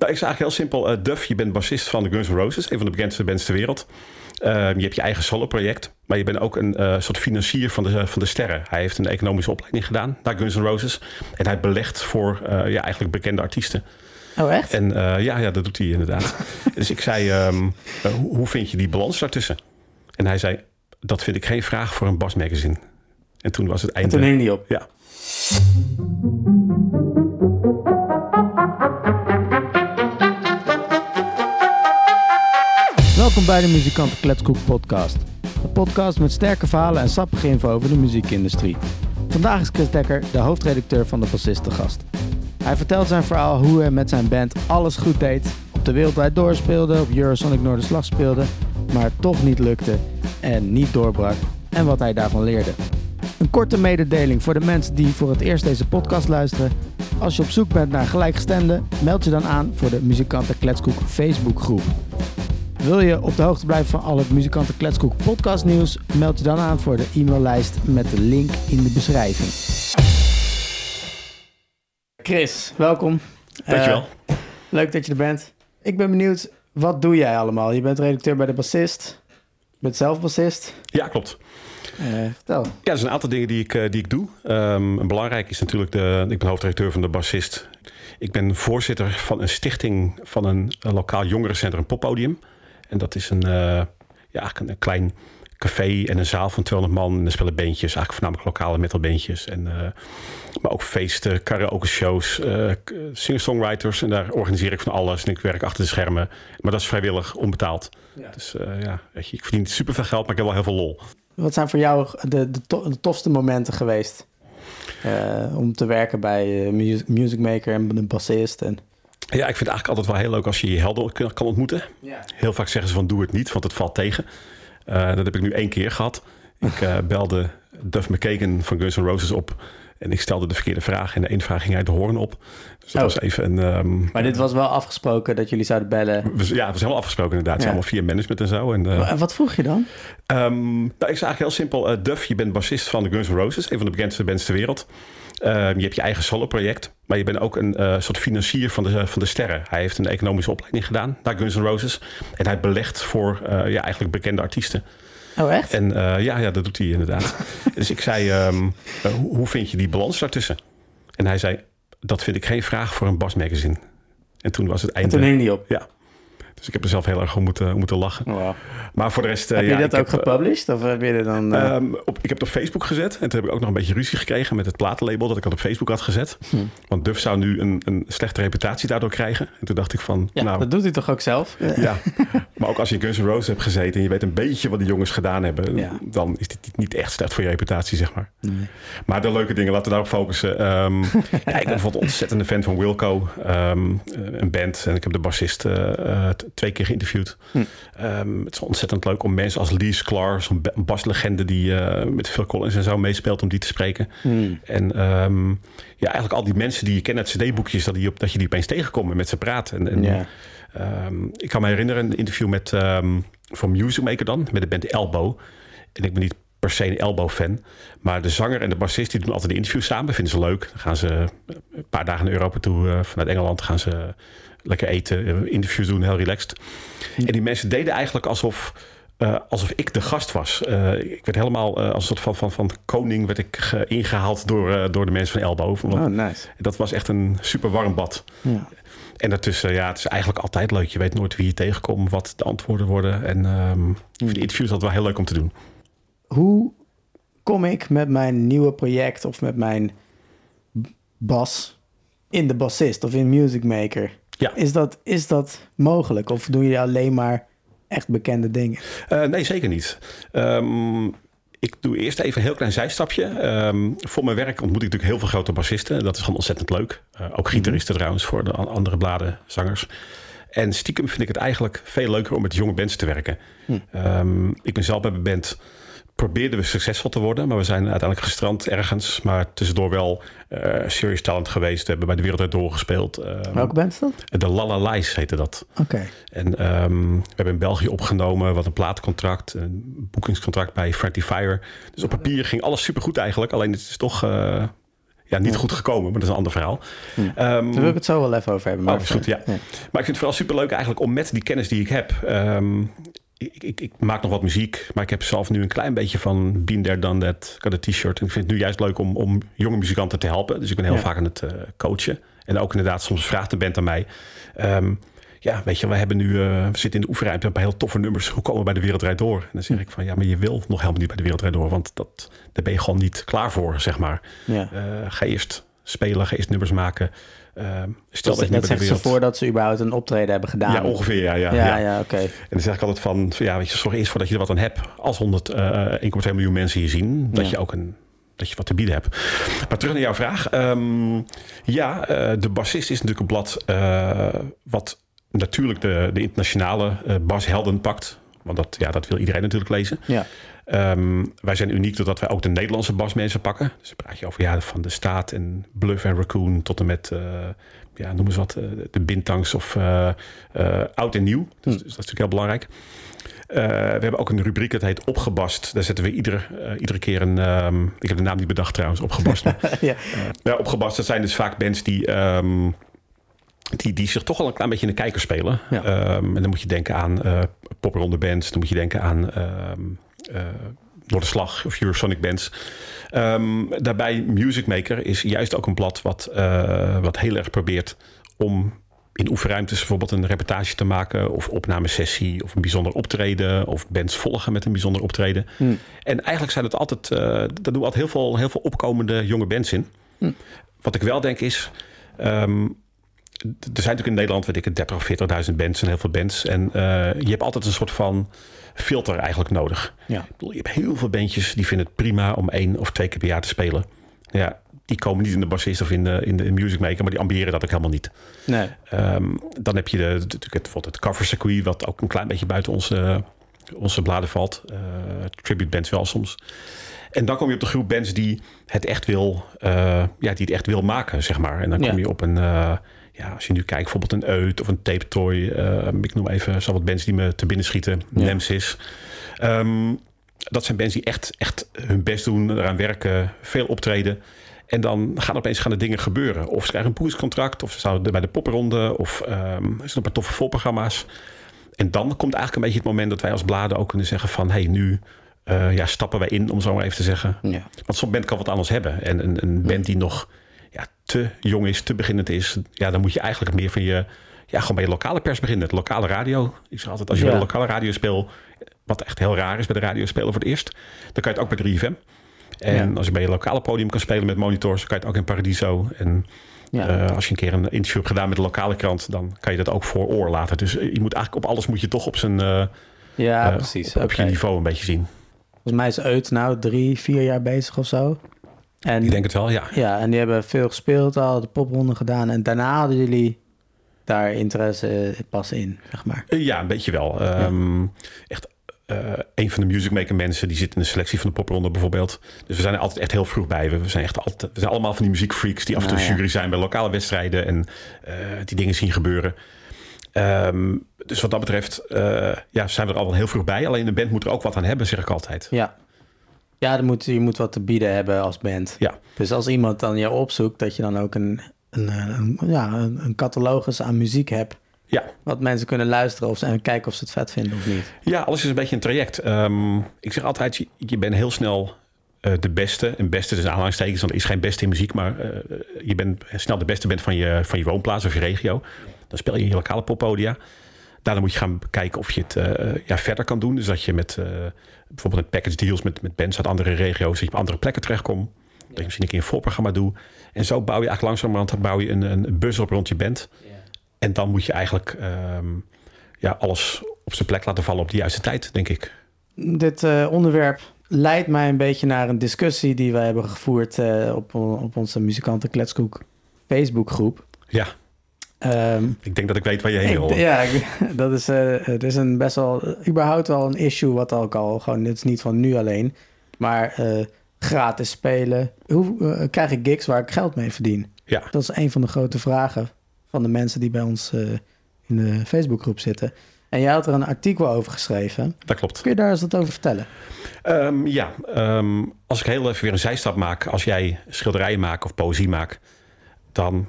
Nou, ik zeg eigenlijk heel simpel. Uh, Duff, je bent bassist van de Guns N' Roses, een van de bekendste bands ter wereld. Uh, je hebt je eigen solo-project, maar je bent ook een uh, soort financier van de, van de sterren. Hij heeft een economische opleiding gedaan naar Guns N' Roses. En hij belegt voor ja, eigenlijk bekende artiesten. Oh, echt? En ja, ja, dat doet hij inderdaad. dus ik zei, um, hoe, vind je die balans daartussen? En hij zei, dat vind ik geen vraag voor een Bas Magazine. En toen was het einde. En toen hing hij op. Ja. Bij de Muzikanten Kletskoek podcast. Een podcast met sterke verhalen en sappige info over de muziekindustrie. Vandaag is Chris Dekker, de hoofdredacteur van de Bassist, de gast. Hij vertelt zijn verhaal hoe hij met zijn band alles goed deed, op de wereldwijd doorspeelde, op Eurosonic Noorderslag speelde, maar toch niet lukte en niet doorbrak en wat hij daarvan leerde. Een korte mededeling voor de mensen die voor het eerst deze podcast luisteren. Als je op zoek bent naar gelijkgestemden, meld je dan aan voor de Muzikanten Kletskoek Facebookgroep. Wil je op de hoogte blijven van al het Muzikanten Kletskoek podcast nieuws, meld je dan aan voor de e-maillijst met de link in de beschrijving. Chris, welkom. Dankjewel. Uh, leuk dat je er bent. Ik ben benieuwd, wat doe jij allemaal? Je bent redacteur bij de Bassist. Je bent zelf bassist. Ja, klopt. Uh, vertel. Ja, er zijn een aantal dingen die ik, uh, die ik doe. Um, belangrijk is natuurlijk, de, ik ben hoofdredacteur van de Bassist. Ik ben voorzitter van een stichting van een, een lokaal jongerencentrum Poppodium. En dat is een, uh, ja, een, klein café en een zaal van 200 man. En er spelen bandjes, eigenlijk voornamelijk lokale metalbandjes. En, maar ook feesten, karaoke shows, singer-songwriters. En daar organiseer ik van alles. En ik werk achter de schermen. Maar dat is vrijwillig, onbetaald. Ja. Dus ja, weet je, ik verdien super veel geld, maar ik heb wel heel veel lol. Wat zijn voor jou de, de, to de tofste momenten geweest? Uh, om te werken bij uh, music, Maker en een bassist. En... Ja, ik vind het eigenlijk altijd wel heel leuk als je je helden kan ontmoeten. Ja. Heel vaak zeggen ze van doe het niet, want het valt tegen. Uh, dat heb ik nu één keer gehad. Ik belde Duff McKagan van Guns N' Roses op. En ik stelde de verkeerde vraag. En de ene vraag ging uit de hoorn op. Dus dat Oh. was even een... Um, Maar dit was wel afgesproken dat jullie zouden bellen. ja, het was helemaal afgesproken inderdaad. Ja. allemaal via management en zo. En, uh, En wat vroeg je dan? Um, nou, ik zeg eigenlijk heel simpel. Duff, je bent bassist van de Guns N' Roses, een van de bekendste bands ter wereld. Uh, je hebt je eigen solo-project, maar je bent ook een uh, soort financier van de, van de sterren. Hij heeft een economische opleiding gedaan naar Guns N' Roses. En hij belegt voor ja, eigenlijk bekende artiesten. Oh, echt? En ja, ja, dat doet hij inderdaad. dus ik zei, um, hoe, hoe vind je die balans daartussen? En hij zei, dat vind ik geen vraag voor een Bas Magazine. En toen was het einde. En toen hing die op. Ja. Dus ik heb er zelf heel erg om moeten, moeten lachen. Wow. Maar voor de rest... Heb uh, je ja, dat ook heb, gepublished? Of heb je dan... Uh... Um, op, ik heb het op Facebook gezet. En toen heb ik ook nog een beetje ruzie gekregen met het platenlabel dat ik al op Facebook had gezet. Hm. Want Duff zou nu een, een slechte reputatie daardoor krijgen. En toen dacht ik van... ja, nou, dat doet hij toch ook zelf? Ja, maar ook als je in Guns N' Roses hebt gezeten... en je weet een beetje wat die jongens gedaan hebben... Ja. dan is dit niet echt slecht voor je reputatie, zeg maar. Nee. Maar de leuke dingen, laten we daarop focussen. Um, ja, ik ben bijvoorbeeld een ontzettende fan van Wilco. Um, een band. En ik heb de bassist uh, twee keer geïnterviewd. Hm. Um, het is ontzettend leuk om mensen als Lee Sklar, zo'n baslegende die uh, met Phil Collins en zo meespeelt, om die te spreken. Hm. En um, ja, eigenlijk al die mensen die je kent uit CD-boekjes, dat, die op, dat je die opeens tegenkomt en met ze praat. En, en Ja. um, ik kan me herinneren een interview met van Music Maker dan, met de band Elbow. En ik ben niet per se een Elbow-fan. Maar de zanger en de bassist die doen altijd de interviews samen. Vinden ze leuk. Dan gaan ze een paar dagen naar Europa toe. Uh, vanuit Engeland gaan ze lekker eten, interviews doen, heel relaxed. En die mensen deden eigenlijk alsof, uh, alsof ik de gast was. Uh, ik werd helemaal als een soort van, van, van koning werd ik ingehaald door, door de mensen van Elbow. Want Oh, nice. Dat was echt een super warm bad. Ja. En daartussen, ja, het is eigenlijk altijd leuk. Je weet nooit wie je tegenkomt, wat de antwoorden worden. En um, ik vind de interviews altijd wel heel leuk om te doen. Hoe kom ik met mijn nieuwe project of met mijn bas in de bassist of in Music Maker? Ja. Is, dat, is dat mogelijk? Of doen jullie alleen maar echt bekende dingen? Uh, nee, zeker niet. Um, ik doe eerst even een heel klein zijstapje. Um, voor mijn werk ontmoet ik natuurlijk heel veel grote bassisten. Dat is gewoon ontzettend leuk. Uh, ook gitaristen trouwens voor de andere bladen, zangers. En stiekem vind ik het eigenlijk veel leuker om met jonge bands te werken. Hm. Um, ik ben zelf bij mijn band probeerden we succesvol te worden. Maar we zijn uiteindelijk gestrand ergens. Maar tussendoor wel uh, serious talent geweest. We hebben bij de wereld doorgespeeld. Um, Welke band is dat? De Lala Lies heette dat. Oké. Okay. En um, we hebben in België opgenomen. Wat een platencontract. Een boekingscontract bij Friendly Fire. Dus op papier ging alles supergoed eigenlijk. Alleen het is toch... Uh, ja, niet goed gekomen, maar dat is een ander verhaal. Hm. Um, Daar wil ik het zo wel even over hebben. Maar oh, is goed, ja. Maar ik vind het vooral superleuk eigenlijk om met die kennis die ik heb... Ehm, ik, ik, ik, maak nog wat muziek, maar ik heb zelf nu een klein beetje van Been There Done That. Ik had een t-shirt en ik vind het nu juist leuk om, om jonge muzikanten te helpen. Dus ik ben heel vaak aan het uh, coachen. En ook inderdaad, soms vraagt de band aan mij... Um, ja, weet je, we hebben nu, uh, we zitten in de oefenruimte, hebben heel toffe nummers. Hoe komen we bij de Wereldrijd door? En dan zeg ik van, ja, maar je wil nog helemaal niet bij de Wereldrijd door, want dat, daar ben je gewoon niet klaar voor, zeg maar. Ja. Uh, ga eerst spelen, eerst nummers maken. Uh, stel dat, dat, dat zegt ze voordat ze überhaupt een optreden hebben gedaan. Ja, ongeveer, ja. Ja, ja, ja. ja oké. En dan zeg ik altijd van, ja, weet je, zorg eerst voor dat je er wat aan hebt. Als 100, uh, 1,2 miljoen mensen hier zien, dat je ook een dat je wat te bieden hebt. Maar terug naar jouw vraag. Um, ja, uh, de bassist is natuurlijk een blad uh, wat natuurlijk de, de internationale uh, bashelden pakt. Want dat, ja, dat wil iedereen natuurlijk lezen. Ja. Um, wij zijn uniek doordat wij ook de Nederlandse basmensen pakken. Dus dan praat je over ja, van de staat en Bluff en Raccoon tot en met, uh, ja, noem eens wat, uh, de Bintangs of oud en nieuw. Dus, dus, dat is natuurlijk heel belangrijk. we hebben ook een rubriek, dat heet Opgebast. Daar zetten we iedere, iedere keer een... Um, ik heb de naam niet bedacht trouwens, Opgebast. ja. ja, Opgebast, dat zijn dus vaak bands die... Um, die, die zich toch al een klein beetje in de kijker spelen. Ja. Um, en dan moet je denken aan uh, popronde bands. Dan moet je denken aan um, Door de Slag of Eurosonic bands. Um, daarbij Music Maker is juist ook een blad wat, uh, wat heel erg probeert om in oefenruimtes bijvoorbeeld een reportage te maken... of opnamesessie of een bijzonder optreden... of bands volgen met een bijzonder optreden. Hmm. En eigenlijk zijn het altijd... daar doen we altijd heel veel, heel veel opkomende jonge bands in. Hmm. Wat ik wel denk is... Um, er zijn natuurlijk in Nederland, weet ik, 30 of 40.000 bands en heel veel bands. En uh, je hebt altijd een soort van filter eigenlijk nodig. Ja. Ik bedoel, je hebt heel veel bandjes die vinden het prima om één of twee keer per jaar te spelen. Ja, die komen niet in de bassist of in de, in de music maker, maar die ambiëren dat ook helemaal niet. Nee. Um, dan heb je de, natuurlijk het, het cover circuit, wat ook een klein beetje buiten onze, onze bladen valt. Uh, tribute bands wel soms. En dan kom je op de groep bands die het echt wil, uh, ja, die het echt wil maken, zeg maar. En dan kom je op een ja, als je nu kijkt, bijvoorbeeld een Eut of een Tape Toy. Uh, ik noem even zo wat bands die me te binnen schieten. Ja. Nemesis. Um, dat zijn bands die echt, echt hun best doen, eraan werken, veel optreden. En dan gaan opeens gaan er dingen gebeuren. Of ze krijgen een boerscontract, of ze zouden bij de popronde, of um, ze doen een toffe voorprogramma's. En dan komt eigenlijk een beetje het moment dat wij als bladen ook kunnen zeggen van... hé, hey, nu uh, ja, stappen wij in, om zo maar even te zeggen. Ja. Want zo'n band kan wat anders hebben. En een, een band die nog ja, te jong is, te beginnend is, ja, dan moet je eigenlijk meer van je, ja, gewoon bij je lokale pers beginnen. De lokale radio. Ik zeg altijd, als je ja. bij de lokale radio speelt, wat echt heel raar is bij de radio spelen voor het eerst, dan kan je het ook bij 3FM. En als je bij je lokale podium kan spelen met monitors, dan kan je het ook in Paradiso. En ja. Uh, als je een keer een interview hebt gedaan met de lokale krant, dan kan je dat ook voor oor laten. Dus je moet eigenlijk op alles moet je toch op zijn uh, ja, precies. op, op okay. je niveau een beetje zien. Volgens mij is Eut nou drie, vier jaar bezig of zo. En, ik denk het wel, ja. Ja, en die hebben veel gespeeld al, de popronde gedaan. En daarna hadden jullie daar interesse pas in, zeg maar. Ja, een beetje wel. Ja. Um, echt uh, een van de music maker mensen die zit in de selectie van de popronde bijvoorbeeld. Dus we zijn er altijd echt heel vroeg bij. We zijn echt altijd, we zijn allemaal van die muziekfreaks die af en toe nou, jury zijn bij lokale wedstrijden en uh, die dingen zien gebeuren. Um, dus wat dat betreft uh, ja, zijn we er al wel heel vroeg bij. Alleen de band moet er ook wat aan hebben, zeg ik altijd. Ja, ja, moet, je moet wat te bieden hebben als band. Ja. Dus als iemand dan je opzoekt, dat je dan ook een, een, een ja, een, een catalogus aan muziek hebt. Ja. Wat mensen kunnen luisteren of, en kijken of ze het vet vinden of niet. Ja, alles is een beetje een traject. Um, ik zeg altijd, je, je bent heel snel uh, de beste. En beste is aanhalingstekens, want er is geen beste in muziek. Maar uh, je bent snel de beste bent van je, van je woonplaats of je regio. Dan speel je in je lokale poppodia. Daarna moet je gaan kijken of je het uh, ja, verder kan doen. Dus dat je met bijvoorbeeld met package deals met, met bands uit andere regio's, dat je op andere plekken terechtkomt. Ja. Dat je misschien een keer een voorprogramma doet. En zo bouw je eigenlijk langzamerhand bouw je een, een bus op rond je band. Ja. En dan moet je eigenlijk um, ja, alles op zijn plek laten vallen op de juiste tijd, denk ik. Dit uh, onderwerp leidt mij een beetje naar een discussie die we hebben gevoerd uh, op, op onze muzikanten Kletskoek Facebookgroep. Ja. Um, ik denk dat ik weet waar je heen wil. Ja, dat is, uh, het is een best wel, überhaupt wel een issue wat ook al gewoon, het is niet van nu alleen, maar uh, gratis spelen. Hoe uh, krijg ik gigs waar ik geld mee verdien? Ja. Dat is een van de grote vragen van de mensen die bij ons in de Facebookgroep zitten. En jij had er een artikel over geschreven. Dat klopt. Kun je daar eens wat over vertellen? Um, ja, um, als ik heel even weer een zijstap maak. Als jij schilderijen maakt of poëzie maakt... dan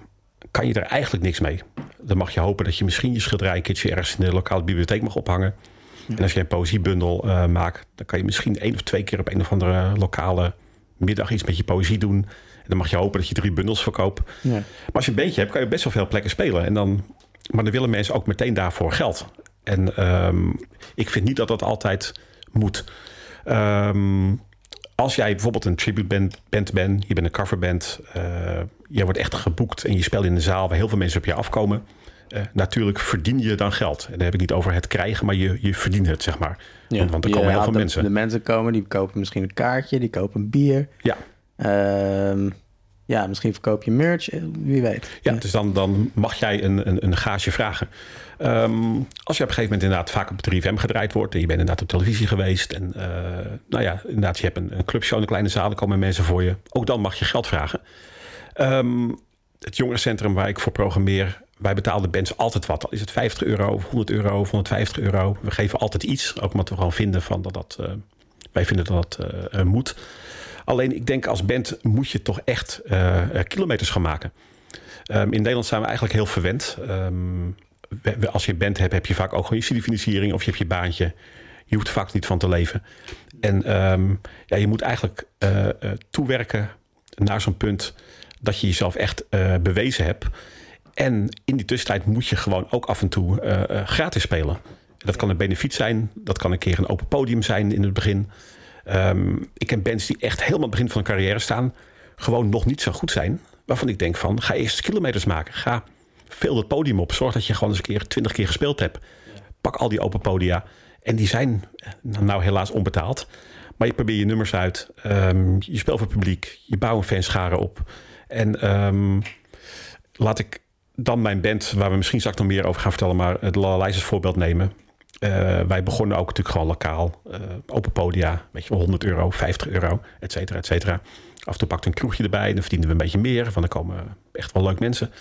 kan je er eigenlijk niks mee. Dan mag je hopen dat je misschien je schilderij een keertje ergens in de lokale bibliotheek mag ophangen. En als je een poëziebundel uh, maakt, dan kan je misschien één of twee keer op een of andere lokale middag iets met je poëzie doen. En dan mag je hopen dat je drie bundels verkoopt. Ja. Maar als je een beetje hebt, kan je best wel veel plekken spelen. En dan, maar dan willen mensen ook meteen daarvoor geld. En um, ik vind niet dat dat altijd moet. Um, als jij bijvoorbeeld een tribute band, band bent, je bent een coverband, uh, je wordt echt geboekt en je speelt in een zaal waar heel veel mensen op je afkomen. Uh, natuurlijk verdien je dan geld. En dan heb ik niet over het krijgen, maar je, je verdient het, zeg maar. Ja, want, want er komen heel veel de, mensen. De mensen komen, die kopen misschien een kaartje, die kopen een bier. Ja. Uh, ja, misschien verkoop je merch, eh, wie weet. Ja, dus dan, dan mag jij een, een, een gage vragen. Um, als je op een gegeven moment inderdaad vaak op 3FM gedraaid wordt... en je bent inderdaad op televisie geweest... en uh, nou ja, inderdaad, je hebt een, een clubshow in een kleine zaal... komen mensen voor je. Ook dan mag je geld vragen. Um, het jongerencentrum waar ik voor programmeer... wij betalen bands altijd wat. Al is het 50 euro, 100 euro, 150 euro. We geven altijd iets. Ook omdat we gewoon vinden van dat dat... Uh, wij vinden dat dat uh, moet... Alleen ik denk als band moet je toch echt uh, kilometers gaan maken. Um, in Nederland zijn we eigenlijk heel verwend. We, als je band hebt, heb je vaak ook gewoon je studiefinanciering of je hebt je baantje. Je hoeft er vaak niet van te leven. En um, ja, je moet eigenlijk uh, toewerken naar zo'n punt dat je jezelf echt bewezen hebt. En in die tussentijd moet je gewoon ook af en toe gratis spelen. Dat kan een benefiet zijn, dat kan een keer een open podium zijn in het begin. Um, ik ken bands die echt helemaal begin van hun carrière staan. Gewoon nog niet zo goed zijn. Waarvan ik denk van, ga eerst kilometers maken. Ga veel het podium op. Zorg dat je gewoon eens een keer twintig keer gespeeld hebt. Pak al die open podia. En die zijn nou helaas onbetaald. Maar je probeert je nummers uit. Um, je speelt voor publiek. Je bouwt een fanscharen op. En um, laat ik dan mijn band, waar we misschien straks nog meer over gaan vertellen... maar het Lijsters voorbeeld nemen. Uh, wij begonnen ook natuurlijk gewoon lokaal. Uh, open podia, weet je wel, 100 euro, 50 euro, et cetera, et cetera. Af en toe pakte een kroegje erbij en dan verdienden we een beetje meer. Want dan komen echt wel leuk mensen.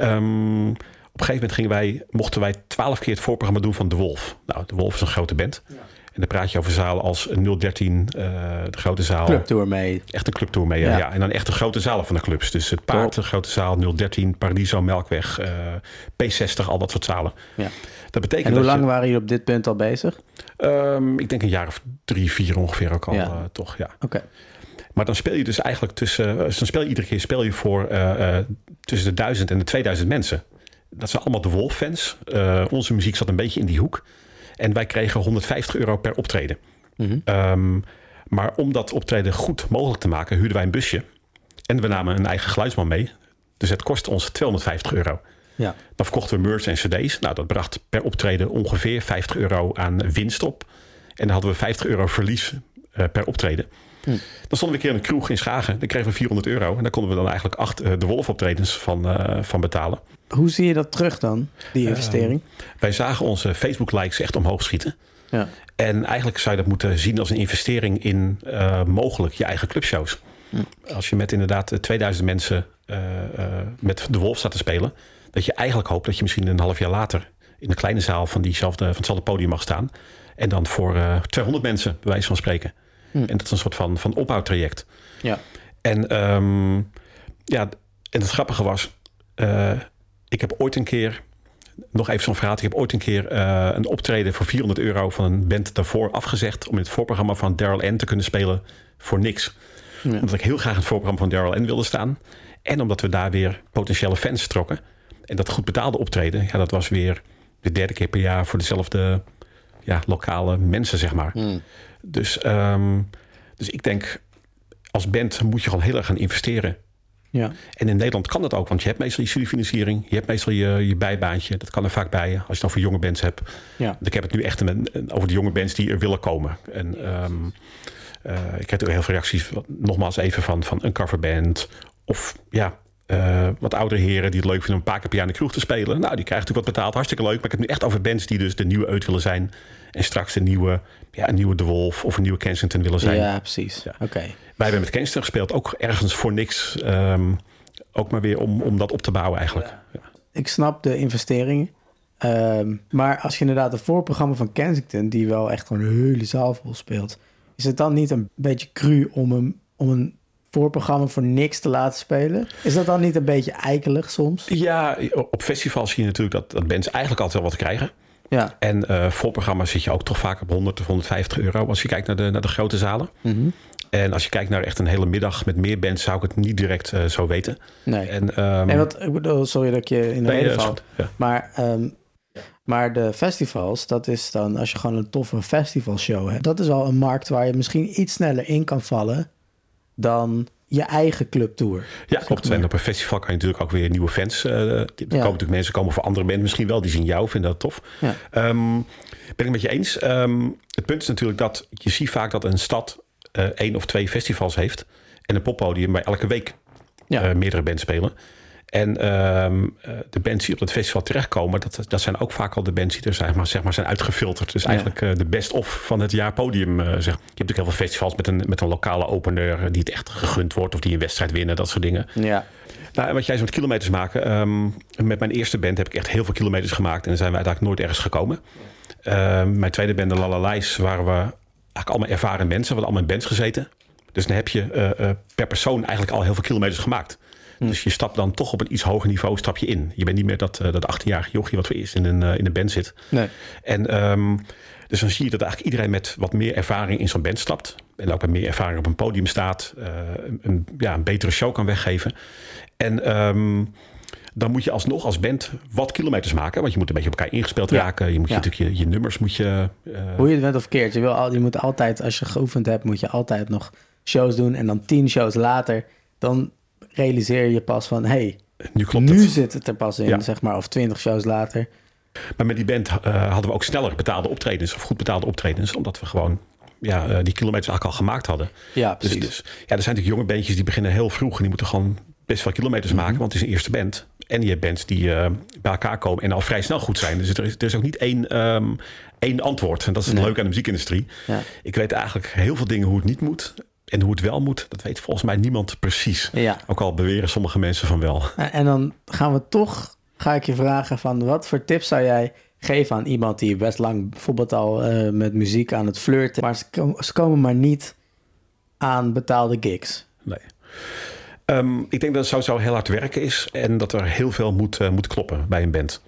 Um, op een gegeven moment gingen wij, mochten wij 12 keer het voorprogramma doen van De Wolf. Nou, De Wolf is een grote band. Ja. En dan praat je over zalen als 013, uh, de grote zaal. Clubtour mee. Echt een clubtour mee, ja. ja. En dan echt de grote zalen van de clubs. Dus het Paard, Top. de grote zaal, 013, Paradiso, Melkweg, uh, P60, al dat soort zalen. Ja. Dat betekent en hoe dat lang je, waren jullie op dit punt al bezig? Um, ik denk een jaar of drie, vier ongeveer ook al, Ja. uh, toch, ja. Oké. Maar dan speel je dus eigenlijk tussen, dus dan speel je iedere keer speel je voor uh, uh, tussen de 1000 en de 2000 mensen. Dat zijn allemaal de Wolf-fans. Onze muziek zat een beetje in die hoek. En wij kregen 150 euro per optreden. Mhm. Um, maar om dat optreden goed mogelijk te maken, huurden wij een busje. En we namen een eigen geluidsman mee. Dus het kostte ons 250 euro. Ja. Dan verkochten we merch en cd's. Nou, dat bracht per optreden ongeveer 50 euro aan winst op. En dan hadden we 50 euro verlies uh, per optreden. Hm. Dan stonden we een keer in een kroeg in Schagen. Dan kregen we 400 euro. En daar konden we dan eigenlijk acht uh, de Wolf optredens van, uh, van betalen. Hoe zie je dat terug dan, die investering? wij zagen onze Facebook likes echt omhoog schieten. Ja. En eigenlijk zou je dat moeten zien als een investering in uh, mogelijk je eigen clubshows. Hm. Als je met inderdaad 2000 mensen uh, uh, met de Wolf staat te spelen, dat je eigenlijk hoopt dat je misschien een half jaar later in een kleine zaal van, diezelfde, van hetzelfde podium mag staan. En dan voor 200 mensen, bij wijze van spreken. Hm. En dat is een soort van, van opbouwtraject. Ja. En, um, ja, en het grappige was, ik heb ooit een keer nog even zo'n verhaal. Ik heb ooit een keer uh, een optreden voor 400 euro van een band daarvoor afgezegd. om in het voorprogramma van Daryl N te kunnen spelen voor niks. Ja. Omdat ik heel graag in het voorprogramma van Daryl N wilde staan. En omdat we daar weer potentiële fans trokken. En dat goed betaalde optreden, ja, dat was weer de derde keer per jaar voor dezelfde ja, lokale mensen, zeg maar. Mm. Dus, um, dus ik denk, als band moet je gewoon heel erg gaan investeren. Ja. En in Nederland kan dat ook, want je hebt meestal je studiefinanciering, je hebt meestal je, je bijbaantje. Dat kan er vaak bij je, als je het over jonge bands hebt. Ja. Ik heb het nu echt een, over de jonge bands die er willen komen. En um, uh, ik heb ook heel veel reacties, nogmaals even van, van een coverband. Of ja, uh, wat oudere heren die het leuk vinden om een paar keer per jaar in de kroeg te spelen. Nou, die krijgen natuurlijk wat betaald, hartstikke leuk. Maar ik heb het nu echt over bands die dus de nieuwe uit willen zijn. En straks de nieuwe, ja, een nieuwe De Wolf of een nieuwe Kensington willen zijn. Ja, precies. Ja. Oké. Okay. Wij hebben met Kensington gespeeld, ook ergens voor niks. Um, ook maar weer om, om dat op te bouwen eigenlijk. Ja. Ik snap de investeringen. Ehm, maar als je inderdaad een voorprogramma van Kensington, die wel echt gewoon een hele zaal vol speelt, is het dan niet een beetje cru om een, om een voorprogramma voor niks te laten spelen? Is dat dan niet een beetje eikelig soms? Ja, op festivals zie je natuurlijk dat, dat bands eigenlijk altijd wel wat krijgen. Ja. En uh, voorprogramma's zit je ook toch vaak op 100 of 150 euro als je kijkt naar de, naar de grote zalen. Mhm. En als je kijkt naar echt een hele middag met meer bands, zou ik het niet direct uh, zo weten. Nee. En, um, nee, wat, ik bedoel, sorry dat ik je in de Nee, reden dat is val. goed, ja. Maar, ehm, maar de festivals, dat is dan als je gewoon een toffe festivalshow hebt. Dat is al een markt waar je misschien iets sneller in kan vallen dan je eigen clubtour. Ja, klopt. En op een festival kan je natuurlijk ook weer nieuwe fans. eh er komen natuurlijk mensen komen voor andere bands misschien wel. Die zien jou, vinden dat tof. Ja. Ehm, ben ik met je eens. Ehm, het punt is natuurlijk dat je ziet vaak dat een stad eh één of twee festivals heeft. En een poppodium waar elke week Ja. eh, meerdere bands spelen. En ehm, eh, de bands die op het festival terechtkomen, dat, dat zijn ook vaak al de bands die er zeg maar, zeg maar, zijn uitgefilterd. Dus eigenlijk eh, de best-of van het jaar podium. eh, zeg. Je hebt natuurlijk heel veel festivals met een, met een lokale opener die het echt gegund wordt. Of die een wedstrijd winnen, dat soort dingen. Ja. Nou, en wat jij zo met kilometers maken. ehm, met mijn eerste band heb ik echt heel veel kilometers gemaakt. En dan zijn we uiteindelijk nooit ergens gekomen. Ehm, mijn tweede band, de Lalalais, waren we eigenlijk allemaal ervaren mensen. We hadden allemaal in bands gezeten. Dus dan heb je per persoon eigenlijk al heel veel kilometers gemaakt. Dus je stapt dan toch op een iets hoger niveau stap je in. Je bent niet meer dat, eh, dat 18-jarige jochie wat voor eerst in een, eh, in een band zit. Nee. En ehm, dus dan zie je dat eigenlijk iedereen met wat meer ervaring in zo'n band stapt. En ook met meer ervaring op een podium staat. eh, een, een- ja, een betere show kan weggeven. En ehm, dan moet je alsnog als band wat kilometers maken. Want je moet een beetje op elkaar ingespeeld Ja. raken. Je moet je natuurlijk je, je nummers moet je... Hoe je het bent of keert. Je, wil al, je moet altijd, als je geoefend hebt, moet je altijd nog shows doen. En dan tien shows later, dan realiseer je pas van... hey, nu klopt nu het. zit het er pas in, Ja. zeg maar. Of twintig shows later. Maar met die band eh, hadden we ook sneller betaalde optredens. Of goed betaalde optredens. Omdat we gewoon ja, eh, die kilometers eigenlijk al gemaakt hadden. Ja, Dus, precies. dus ja, er zijn natuurlijk jonge bandjes die beginnen heel vroeg. En die moeten gewoon best wel kilometers Mhm. maken. Want het is een eerste band. En je hebt bands die eh, bij elkaar komen en al vrij snel goed zijn. Dus er is, er is ook niet één, ehm, één antwoord. En dat is het Nee. leuke aan de muziekindustrie. Ja. Ik weet eigenlijk heel veel dingen hoe het niet moet. En hoe het wel moet, dat weet volgens mij niemand precies. Ja. Ook al beweren sommige mensen van wel. En dan gaan we toch, ga ik je vragen van wat voor tips zou jij geven aan iemand die best lang bijvoorbeeld al eh, met muziek aan het flirten, maar ze, kom- ze komen maar niet aan betaalde gigs. Nee. Ehm, ik denk dat het sowieso heel hard werken is. En dat er heel veel moet, eh, moet kloppen bij een band.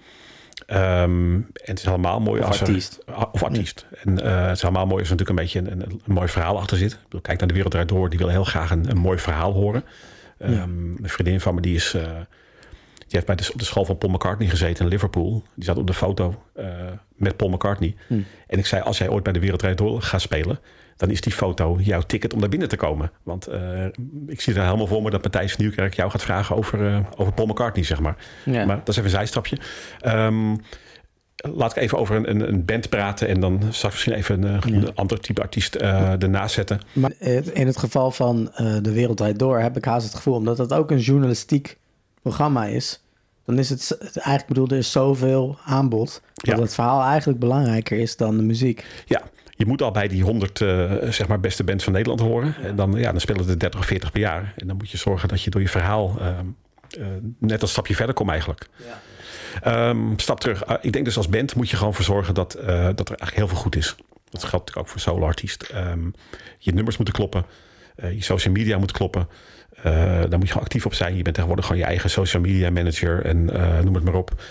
Ehm, en het is helemaal mooi Of als er- artiest. Ah, of artiest. En eh, het is helemaal mooi als er natuurlijk een beetje een, een, een mooi verhaal achter zit. Ik kijk naar de wereld eruit door. Die wil heel graag een, een mooi verhaal horen. Ja. Een vriendin van me die is... die heeft bij de, op de school van Paul McCartney gezeten in Liverpool. Die zat op de foto eh, met Paul McCartney. Hm. En ik zei, als jij ooit bij de Wereld Draait Door gaat spelen... dan is die foto jouw ticket om daar binnen te komen. Want eh, ik zie er helemaal voor me dat Matthijs Nieuwkerk jou gaat vragen over, eh, over Paul McCartney, zeg maar. Ja. Maar dat is even een zijstapje. Ehm, laat ik even over een, een, een band praten... en dan straks misschien even een, Ja. ander type artiest eh ernaast zetten. Maar in het geval van De Wereld Draait Door heb ik haast het gevoel, omdat het ook een journalistiek programma is, dan is het eigenlijk bedoel, er is zoveel aanbod, dat Ja. het verhaal eigenlijk belangrijker is dan de muziek. Ja, je moet al bij die 100 eh, zeg maar beste bands van Nederland horen. En dan, ja, dan spelen er 30 of 40 per jaar. En dan moet je zorgen dat je door je verhaal ehm, eh, net een stapje verder komt eigenlijk. Ehm, stap terug. Ah, ik denk dus als band moet je gewoon voor zorgen dat, eh, dat er eigenlijk heel veel goed is. Dat geldt natuurlijk ook voor solo-artiest. Ehm, je nummers moeten kloppen. Eh, je social media moet kloppen. Eh, daar moet je gewoon actief op zijn. Je bent tegenwoordig gewoon je eigen social media manager en eh, noem het maar op.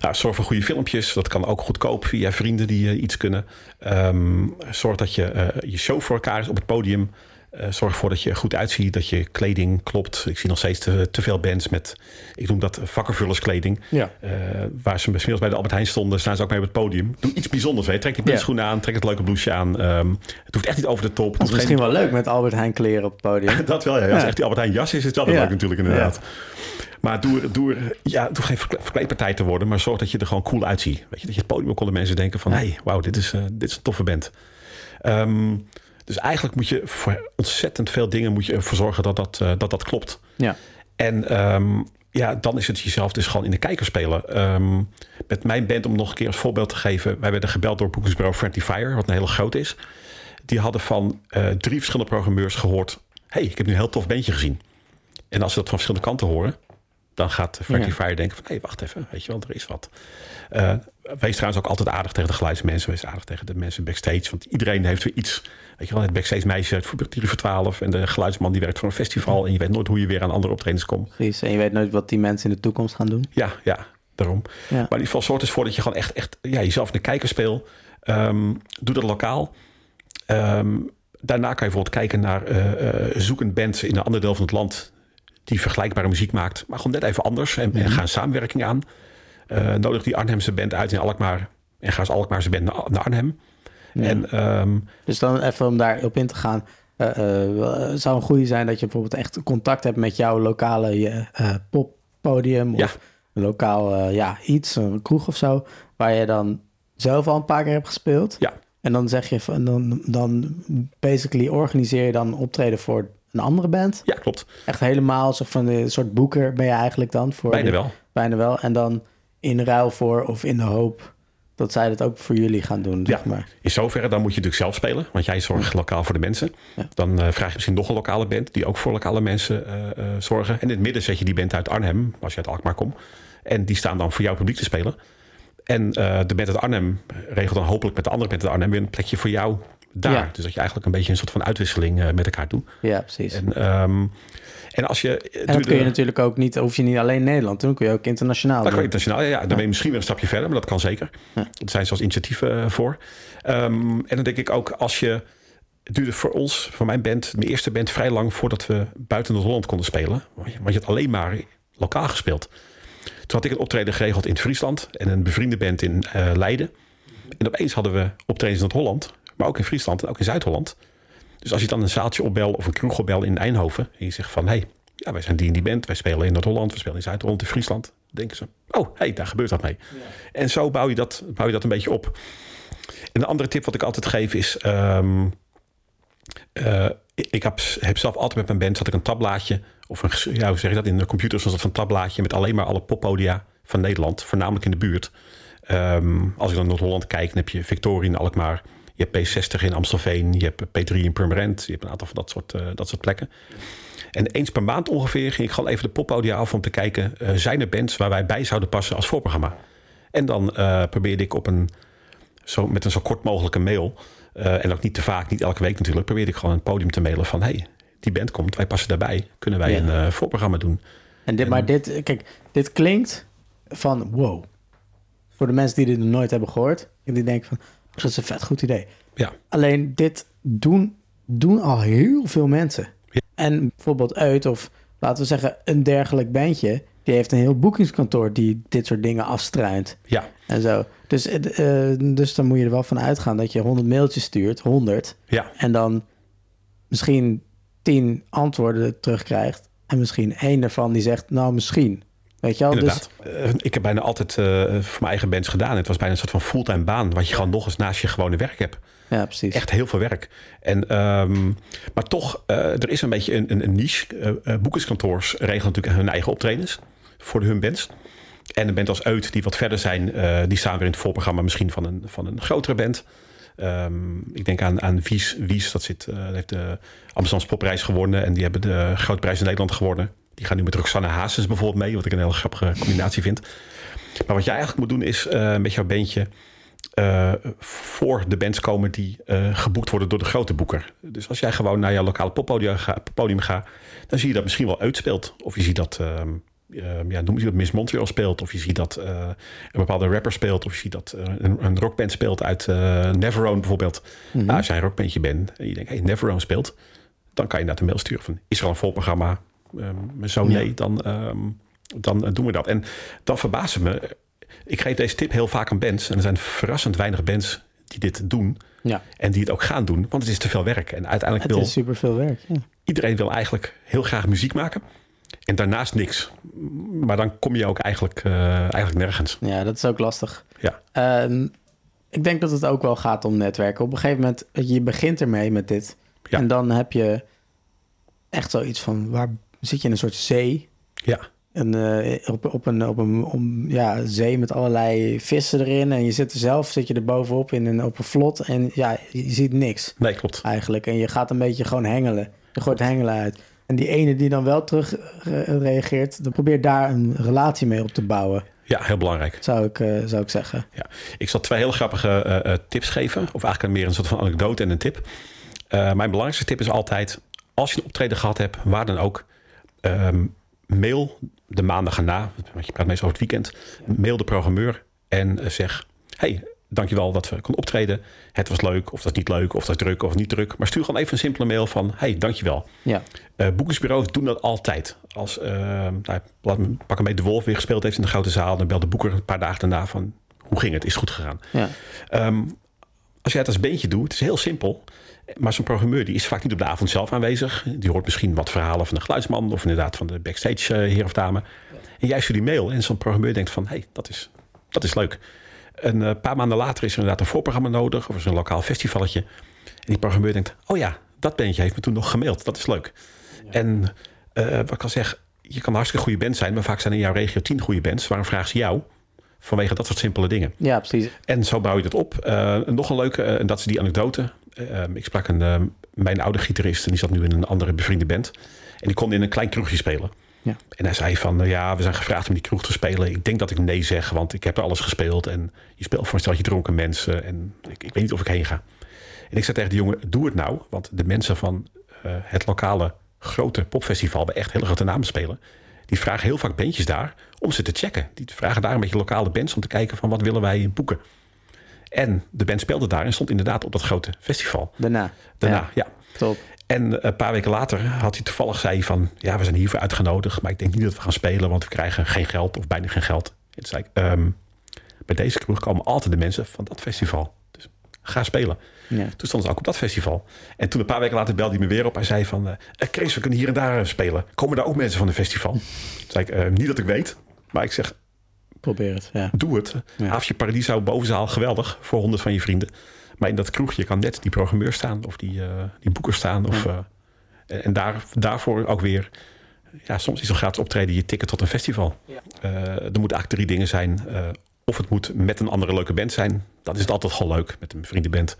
Nou, zorg voor goede filmpjes. Dat kan ook goedkoop via vrienden die iets kunnen. Ehm, zorg dat je je show voor elkaar is op het podium. Eh, zorg ervoor dat je goed uitziet, dat je kleding klopt. Ik zie nog steeds te, te veel bands met, ik noem dat vakkenvullerskleding. Ja. Eh, waar ze inmiddels bij de Albert Heijn stonden, staan ze ook mee op het podium. Doe iets bijzonders. Hè. Trek je blousechoenen aan, trek het leuke blouseje aan. Ehm, het hoeft echt niet over de top. Het is misschien wel leuk met Albert Heijn kleren op het podium. dat wel, ja. Als Ja. echt die Albert Heijn jas is, is het wel leuk natuurlijk inderdaad. Maar doe, doe, ja, doe geen verkle- verkleedpartij te worden, maar zorg dat je er gewoon cool uitziet. Weet je, dat je het podium konden mensen denken van, hey, wauw, dit is, eh, dit is een toffe band. Ehm, dus eigenlijk moet je voor ontzettend veel dingen moet je ervoor zorgen dat dat, eh, dat, dat klopt. Ja. En ehm, ja, dan is het jezelf dus gewoon in de kijker spelen. Ehm, met mijn band, om nog een keer als voorbeeld te geven. Wij werden gebeld door boekingsbureau Friendly Fire, wat een hele groot is. Die hadden van eh, drie verschillende programmeurs gehoord... hey, ik heb nu een heel tof bandje gezien. En als ze dat van verschillende kanten horen... dan gaat Frankie Fire denken van... hé, hey, wacht even, weet je wel, er is wat. Uh, wees trouwens ook altijd aardig tegen de geluidsmensen. Wees aardig tegen de mensen backstage. Want iedereen heeft weer iets. Weet je wel, het backstage meisje uit voor 12... en de geluidsman die werkt voor een festival... en je weet nooit hoe je weer aan andere optredens komt. Precies, en je weet nooit wat die mensen in de toekomst gaan doen. Ja, ja, daarom. Ja. Maar in ieder geval zorgt dus voor dat je gewoon echt, echt ja, jezelf de kijker speelt. Um, doe dat lokaal. Um, daarna kan je bijvoorbeeld kijken naar uh, uh, zoek een band in een ander deel van het land die vergelijkbare muziek maakt, maar gewoon net even anders en, en ga een samenwerking aan. Uh, nodig die Arnhemse band uit in Alkmaar en ga eens Alkmaarse band naar, naar Arnhem. En, um, dus dan even om daarop in te gaan. Uh, zou een goede zijn dat je bijvoorbeeld echt contact hebt met jouw lokale poppodium of ja. een lokaal ja, iets, een kroeg of zo, waar je dan zelf al een paar keer hebt gespeeld. Ja. En dan zeg je van dan, dan basically organiseer je dan optreden voor een andere band. Ja, klopt. Echt helemaal zo van een soort boeker ben je eigenlijk dan voor. Bijna wel. Bijna wel. En dan in ruil voor of in de hoop dat zij dat ook voor jullie gaan doen. Zeg ja, maar. in zoverre dan moet je natuurlijk zelf spelen, want jij zorgt lokaal voor de mensen. Ja. Dan uh, vraag je misschien nog een lokale band die ook voor lokale mensen uh, uh, zorgen. En in het midden zet je die band uit Arnhem, als je uit Alkmaar komt. En die staan dan voor jouw publiek te spelen. En de band uit Arnhem regelt dan hopelijk met de andere band uit Arnhem weer een plekje voor jou daar. Ja. Dus dat je eigenlijk een beetje een soort van uitwisseling met elkaar doet. Ja, precies. En, um, en als je. En dat kun je natuurlijk ook niet, hoef je niet alleen Nederland doen, kun je ook internationaal. Dat kan internationaal, ja. ja. Dan ben je misschien weer een stapje verder, maar dat kan zeker. Ja. Er zijn zelfs initiatieven uh, voor. Um, en dan denk ik ook, als je. Het duurde voor ons, voor mijn band, mijn eerste band, vrij lang voordat we buiten Noord-Holland konden spelen. Want je had alleen maar lokaal gespeeld. Toen had ik een optreden geregeld in Friesland en een bevriende band in uh, Leiden. En opeens hadden we optredens in Noord-Holland maar ook in Friesland en ook in Zuid-Holland. Dus als je dan een zaaltje opbel of een kroeg opbel in Eindhoven en je zegt van hé, hey, ja, wij zijn die en die band, wij spelen in Noord-Holland, we spelen in Zuid-Holland, in Friesland, denken ze, oh hé, hey, daar gebeurt dat mee. Ja. En zo bouw je, dat, bouw je dat een beetje op. En een andere tip wat ik altijd geef is, um, uh, ik heb, heb, zelf altijd met mijn band, had ik een tabblaadje, of een, ja, hoe zeg je dat, in de computer was dat van tabblaadje met alleen maar alle poppodia van Nederland, voornamelijk in de buurt. Um, als ik dan Noord-Holland kijk, dan heb je Victorie in Alkmaar, je hebt P60 in Amstelveen, je hebt P3 in Purmerend. Je hebt een aantal van dat soort, uh, dat soort plekken. En eens per maand ongeveer ging ik gewoon even de poppodia af om te kijken... Uh, zijn er bands waar wij bij zouden passen als voorprogramma? En dan uh, probeerde ik op een, zo, met een zo kort mogelijke mail... en ook niet te vaak, niet elke week natuurlijk... probeerde ik gewoon een podium te mailen van... hey, die band komt, wij passen daarbij. Kunnen wij ja. een voorprogramma doen? En dit, en, maar dit, kijk, dit klinkt van wow. Voor de mensen die dit nog nooit hebben gehoord... en die denken van dat is een vet goed idee. Ja. Alleen dit doen, doen al heel veel mensen. Ja. En bijvoorbeeld uit of laten we zeggen een dergelijk bandje... die heeft een heel boekingskantoor die dit soort dingen afstruint. Ja. En zo. Dus, uh, dus dan moet je er wel van uitgaan dat je 100 mailtjes stuurt, 100. Ja. En dan misschien 10 antwoorden terugkrijgt. En misschien één daarvan die zegt, nou misschien. Weet je? Inderdaad. Dus... ik heb bijna altijd uh, voor mijn eigen bands gedaan. Het was bijna een soort van fulltime baan... wat je gewoon nog eens naast je gewone werk hebt. Ja, precies. Echt heel veel werk. En, um, maar toch, uh, er is een beetje een, een, een niche. Uh, boekingskantoors regelen natuurlijk hun eigen optredens... voor hun bands. En een band als Uit, die wat verder zijn... die staan weer in het voorprogramma misschien van een, van een grotere band... Um, ik denk aan, aan Wies. Wies, dat zit, heeft de Amsterdamse popprijs gewonnen. En die hebben de Grote Prijs in Nederland gewonnen. Die gaan nu met Roxanne Hazes bijvoorbeeld mee, wat ik een hele grappige combinatie vind. Maar wat je eigenlijk moet doen is uh, met jouw bandje uh, voor de bands komen die uh, geboekt worden door de grote boeker. Dus als jij gewoon naar jouw lokale poppodium gaat, podium gaat, dan zie je dat misschien wel uitspeelt. Of je ziet dat, ja, noem je dat Miss Montreal speelt. Of je ziet dat een bepaalde rapper speelt. Of je ziet dat een, een rockband speelt uit Neverone bijvoorbeeld. Nou, als jij een rockbandje bent en je denkt, hey, Neverone speelt. Dan kan je naar de mail sturen van, is er al een vol programma? Um, zo nee, ja. dan, um, dan doen we dat. En dan verbazen me. Ik geef deze tip heel vaak aan bands. En er zijn verrassend weinig bands die dit doen. Ja. En die het ook gaan doen. Want het is te veel werk. En uiteindelijk het wil... is super veel werk. Ja. Iedereen wil eigenlijk heel graag muziek maken. En daarnaast niks. Maar dan kom je ook eigenlijk, uh, eigenlijk nergens. Ja, dat is ook lastig. Ja. Uh, ik denk dat het ook wel gaat om netwerken. Op een gegeven moment, je begint ermee met dit. Ja. En dan heb je echt zoiets van... waar zit je in een soort zee. Ja. En, uh, op, op een, op een om, ja, zee met allerlei vissen erin. En je zit er zelf, zit je er bovenop in een, op een vlot. En ja, je ziet niks. Nee, klopt. Eigenlijk. En je gaat een beetje gewoon hengelen. Je gooit hengelen uit. En die ene die dan wel terug re- reageert, dan probeer daar een relatie mee op te bouwen, Ja, heel belangrijk. zou ik, eh, zou ik zeggen. Ja. Ik zal twee heel grappige eh, eh, tips geven. Of eigenlijk meer een soort van anekdote en een tip. Eh, mijn belangrijkste tip is altijd... als je een optreden gehad hebt, waar dan ook... ehm, mail de maandag erna, want je praat meestal over het weekend... mail de programmeur en eh, zeg... hey, dankjewel dat we konden optreden. Het was leuk, of dat is niet leuk, of dat is druk of niet druk. Maar stuur gewoon even een simpele mail van... hey, dankjewel. Ja, Eh boekersbureaus doen dat altijd. Als uh, nou, pak een beetje de Wolf weer gespeeld heeft in de Grote Zaal... dan belt de boeker een paar dagen daarna van... hoe ging het? Is het goed gegaan? ja. Ehm, als jij het als beentje doet, het is heel simpel. Maar zo'n programmeur die is vaak niet op de avond zelf aanwezig. Die hoort misschien wat verhalen van de geluidsman... of inderdaad van de backstage eh, heer of dame. En jij stuurt die mail en zo'n programmeur denkt van... hé, hey, dat, is, dat is leuk. Een eh, paar maanden later is er inderdaad een voorprogramma nodig... of is een lokaal festivalletje. En die programmeur denkt... oh ja, dat bandje heeft me toen nog gemaild. Dat is leuk. En eh, wat ik al zeg, je kan een hartstikke goede band zijn... maar vaak zijn in jouw regio tien goede bands. Waarom vragen ze jou? Vanwege dat soort simpele dingen. ja precies. En zo bouw je dat op. Eh, nog een leuke, eh, en dat is die anekdote. Eh, ik sprak een, eh, mijn oude gitarist en die zat nu in een andere bevriende band. En die kon in een klein kroegje spelen. Ja. En hij zei van, nou ja, we zijn gevraagd om die kroeg te spelen. Ik denk dat ik nee zeg, want ik heb er alles gespeeld. En je speelt voor een steltje dronken mensen. En ik, ik weet niet of ik heen ga. En ik zei tegen die jongen, doe het nou. Want de mensen van eh, het lokale grote popfestival... waar echt hele grote namen spelen... die vragen heel vaak bandjes daar om ze te checken. Die vragen daar een beetje lokale bands om te kijken van... wat willen wij boeken. En de band speelde daar en stond inderdaad op dat grote festival. Daarna. Daarna, Ja, ja. top. En een paar weken later had hij toevallig zei van... ja, we zijn hiervoor uitgenodigd, maar ik denk niet dat we gaan spelen... want we krijgen geen geld of bijna geen geld. En toen zei ik, "Ehm, bij deze kroeg komen altijd de mensen van dat festival. Dus ga spelen. Ja. Toen stonden ze ook op dat festival. En toen een paar weken later belde hij me weer op. Hij zei van, eh, eh, Chris, we kunnen hier en daar eh, spelen. Komen daar ook mensen van het festival? Toen zei ik, "Eh, niet dat ik weet. Maar ik zeg, Probeer het, ja. doe het. Ja. Havje Paradiso bovenzaal, geweldig. Voor honderd van je vrienden. Maar in dat kroegje kan net die programmeur staan. Of die, eh, die boeker staan. Of, eh, en en daar, daarvoor ook weer... Ja, soms is een gratis optreden je ticket tot een festival. Eh, er moeten eigenlijk drie dingen zijn. Eh, of het moet met een andere leuke band zijn. Dat is het altijd gewoon leuk, met een vriendenband.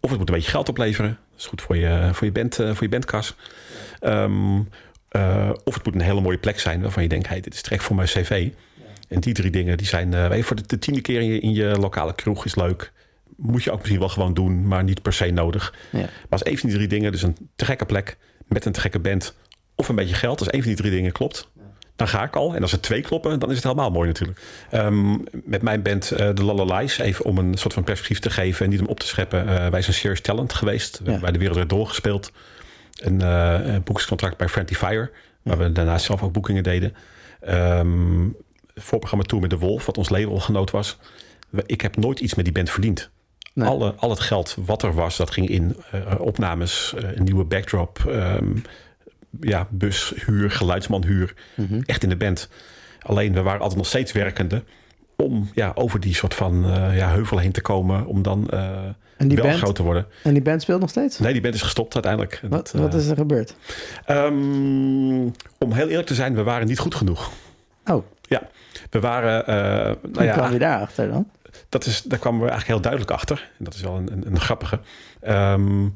Of het moet een beetje geld opleveren. Dat is goed voor je, voor je, band, eh, voor je bandkas. Ehm, eh, of het moet een hele mooie plek zijn waarvan je denkt... Hey, dit is trek voor mijn cv. En die drie dingen die zijn je, voor de, de tiende keer in je, in je lokale kroeg is leuk. Moet je ook misschien wel gewoon doen, maar niet per se nodig. Ja. Maar als een van die drie dingen, dus een te gekke plek met een te gekke band of een beetje geld, als een van die drie dingen klopt, dan ga ik al. En als er twee kloppen, dan is het helemaal mooi natuurlijk. Ehm, met mijn band eh de Lalalies, even om een soort van perspectief te geven en niet om op te scheppen. wij zijn Serious Talent geweest. We Ja. hebben bij de Wereld Draait Door gespeeld. Een eh, een boekingscontract bij Friendly Fire, waar we daarna zelf ook boekingen deden. Ehm voorprogramma Tour met de Wolf, wat ons labelgenoot was. Ik heb nooit iets met die band verdiend. Nee. Alle, al het geld wat er was, dat ging in eh, opnames, eh, een nieuwe backdrop, ehm, ja, bushuur, geluidsmanhuur. Mhm. Echt in de band. Alleen we waren altijd nog steeds werkende om ja, over die soort van eh, ja, heuvel heen te komen, om dan eh, En die wel band? groot te worden. En die band speelt nog steeds? Nee, die band is gestopt uiteindelijk. Wat, dat, wat eh, is er gebeurd? ehm, om heel eerlijk te zijn, we waren niet goed genoeg. Oh, Ja, we waren. eh, nou hoe ja, kwam je daarachter dan? dat is, daar kwamen we eigenlijk heel duidelijk achter. En dat is wel een, een, een grappige. Ehm,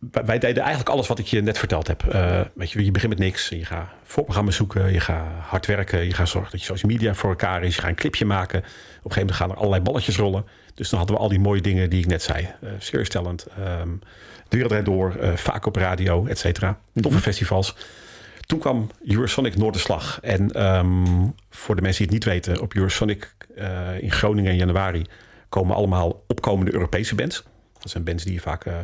wij, deden eigenlijk alles wat ik je net verteld heb. Eh, weet je, je begint met niks. Je gaat voorprogramma's zoeken. Je gaat hard werken. Je gaat zorgen dat je social media voor elkaar is. Je gaat een clipje maken. Op een gegeven moment gaan er allerlei balletjes rollen. Dus dan hadden we al die mooie dingen die ik net zei. Uh, Serious Talent. ehm, de Wereld Door. eh, vaak op radio, et cetera. Toffe festivals. Toen kwam Eurosonic Noorderslag. En ehm, voor de mensen die het niet weten, op Eurosonic eh, in Groningen in januari komen allemaal opkomende Europese bands. Dat zijn bands die je vaak eh,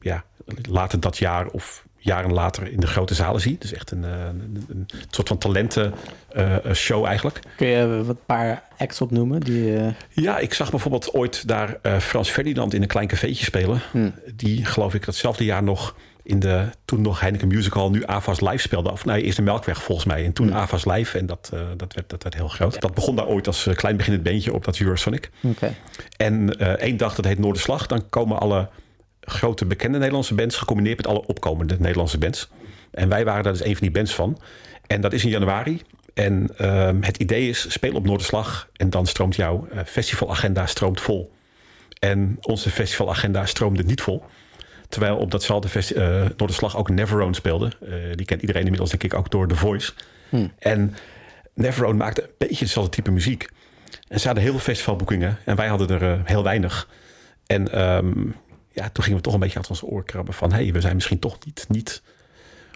ja, later dat jaar of jaren later in de grote zalen ziet. Dus echt een, eh, een, een soort van talenten eh, show eigenlijk. Kun je wat paar acts opnoemen? Die, eh, Ja, ik zag bijvoorbeeld ooit daar eh, Frans Ferdinand in een klein cafeetje spelen. Hmm. Die geloof ik datzelfde jaar nog in de toen nog Heineken Musical, nu AVAS Live speelde. Of nee, eerst de Melkweg volgens mij. En toen Hmm. AVAS Live en dat, eh, dat, werd, dat werd heel groot. Dat begon daar ooit als eh, klein beginnend beentje op dat Eurosonic. Oké. En eh, één dag, dat heet Noorderslag. Dan komen alle grote bekende Nederlandse bands gecombineerd met alle opkomende Nederlandse bands. En wij waren daar dus een van die bands van. En dat is in januari. En ehm, het idee is, speel op Noorderslag. En dan stroomt jouw eh, festivalagenda stroomt vol. En onze festivalagenda stroomde niet vol. Terwijl op datzelfde festival uh, door de slag ook Neverone speelde. Uh, die kent iedereen inmiddels denk ik ook door The Voice. Hmm. En Neverone maakte een beetje hetzelfde type muziek. En ze hadden heel veel festivalboekingen en wij hadden er uh, heel weinig. En um, ja, toen gingen we toch een beetje uit ons oor krabben van... hé, hey, we zijn misschien toch niet, niet